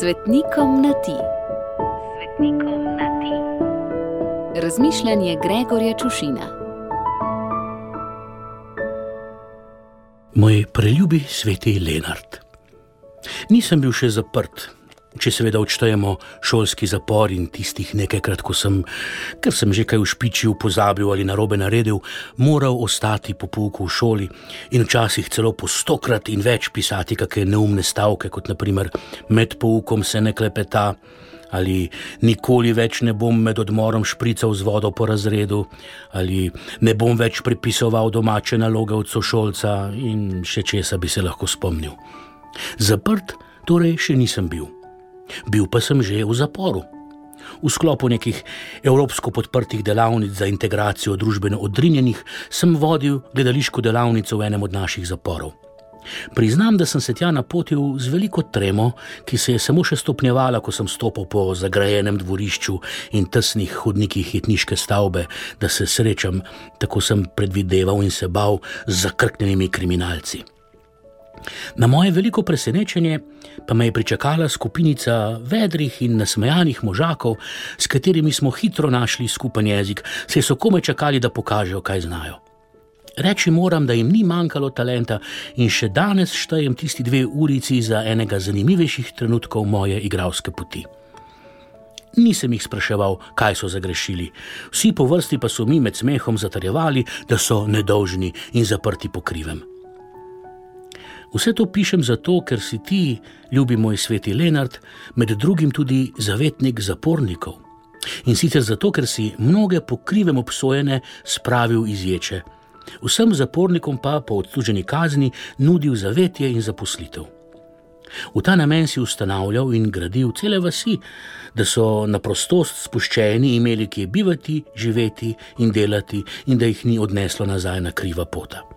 Svetnikom na ti. Svetnikom na ti. Razmišljanje Gregorja Čušina. Moj preljubi sveti Lenart. Nisem bil še zaprt, če seveda odštejemo šolski zapor in tistih nekajkrat, ko sem, ker sem že kaj ušpičil, pozabil ali narobe naredil, moral ostati po pouku v šoli in včasih celo po stokrat in več pisati kakšne neumne stavke, kot naprimer med poukom se ne klepeta. Ali nikoli več ne bom med odmorom šprical z vodo po razredu, ali ne bom več prepisoval domače naloge od sošolca in še česa bi se lahko spomnil. Zaprt torej še nisem bil. Bil pa sem že v zaporu. V sklopu nekih evropsko podprtih delavnic za integracijo družbeno odrinjenih sem vodil gledališko delavnico v enem od naših zaporov. Priznam, da sem se tja napotil z veliko tremo, ki se je samo še stopnjevala, ko sem stopil po zagrajenem dvorišču in tesnih hodnikih hitniške stavbe, da se srečam, tako sem predvideval in se bal z zakrknjenimi kriminalci. Na moje veliko presenečenje pa me je pričakala skupinica vedrih in nasmejanih možakov, s katerimi smo hitro našli skupen jezik, se so kome čakali, da pokažejo, kaj znajo. Reči moram, da jim ni manjkalo talenta in še danes štejem tisti dve urici za enega zanimivejših trenutkov moje igralske poti. Nisem jih spraševal, kaj so zagrešili, vsi po vrsti pa so mi med smehom zatrjevali, da so nedolžni in zaprti po krivem. Vse to pišem zato, ker si ti, ljubi moj sveti Lenart, med drugim tudi zavetnik zapornikov. In sicer zato, ker si mnoge po krivem obsojene spravil iz ječe, vsem zapornikom pa po odsluženi kazni nudil zavetje in zaposlitev. V ta namen si ustanavljal in gradil cele vasi, da so na prostost spuščeni imeli kje bivati, živeti in delati, in da jih ni odneslo nazaj na kriva pota.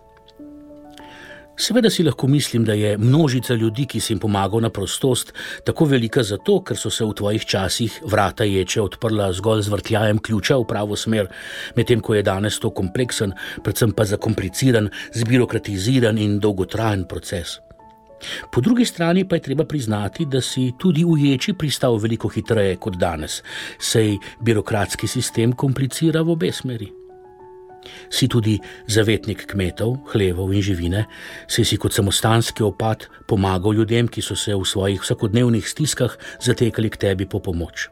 Seveda si lahko mislim, da je množica ljudi, ki si jim pomagal na prostost, tako velika zato, ker so se v tvojih časih vrata ječe odprla zgolj z vrtljajem ključa v pravo smer, medtem ko je danes to kompleksen, predvsem pa zakompliciran, zbirokratiziran in dolgotrajen proces. Po drugi strani pa je treba priznati, da si tudi v ječi pristal veliko hitreje kot danes, sej birokratski sistem komplicira v obe smeri. Si tudi zavetnik kmetov, hlevov in živine, si si kot samostanski opad pomagal ljudem, ki so se v svojih vsakodnevnih stiskah zatekali k tebi po pomoč.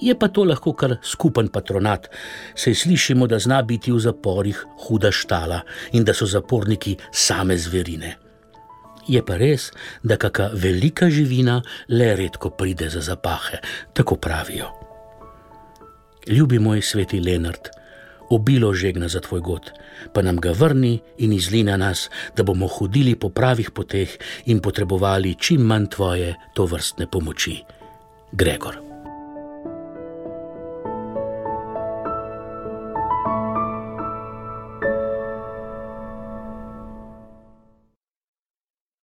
Je pa to lahko kar skupen patronat, saj slišimo, da zna biti v zaporih huda štala in da so zaporniki same zverine. Je pa res, da kakšna velika živina le redko pride za zapahe, tako pravijo. Ljubi moj sveti Lenard obilo žegna za tvoj god, pa nam ga vrni in izli na nas, da bomo hodili po pravih poteh in potrebovali čim manj tvoje to vrstne pomoči. Gregor.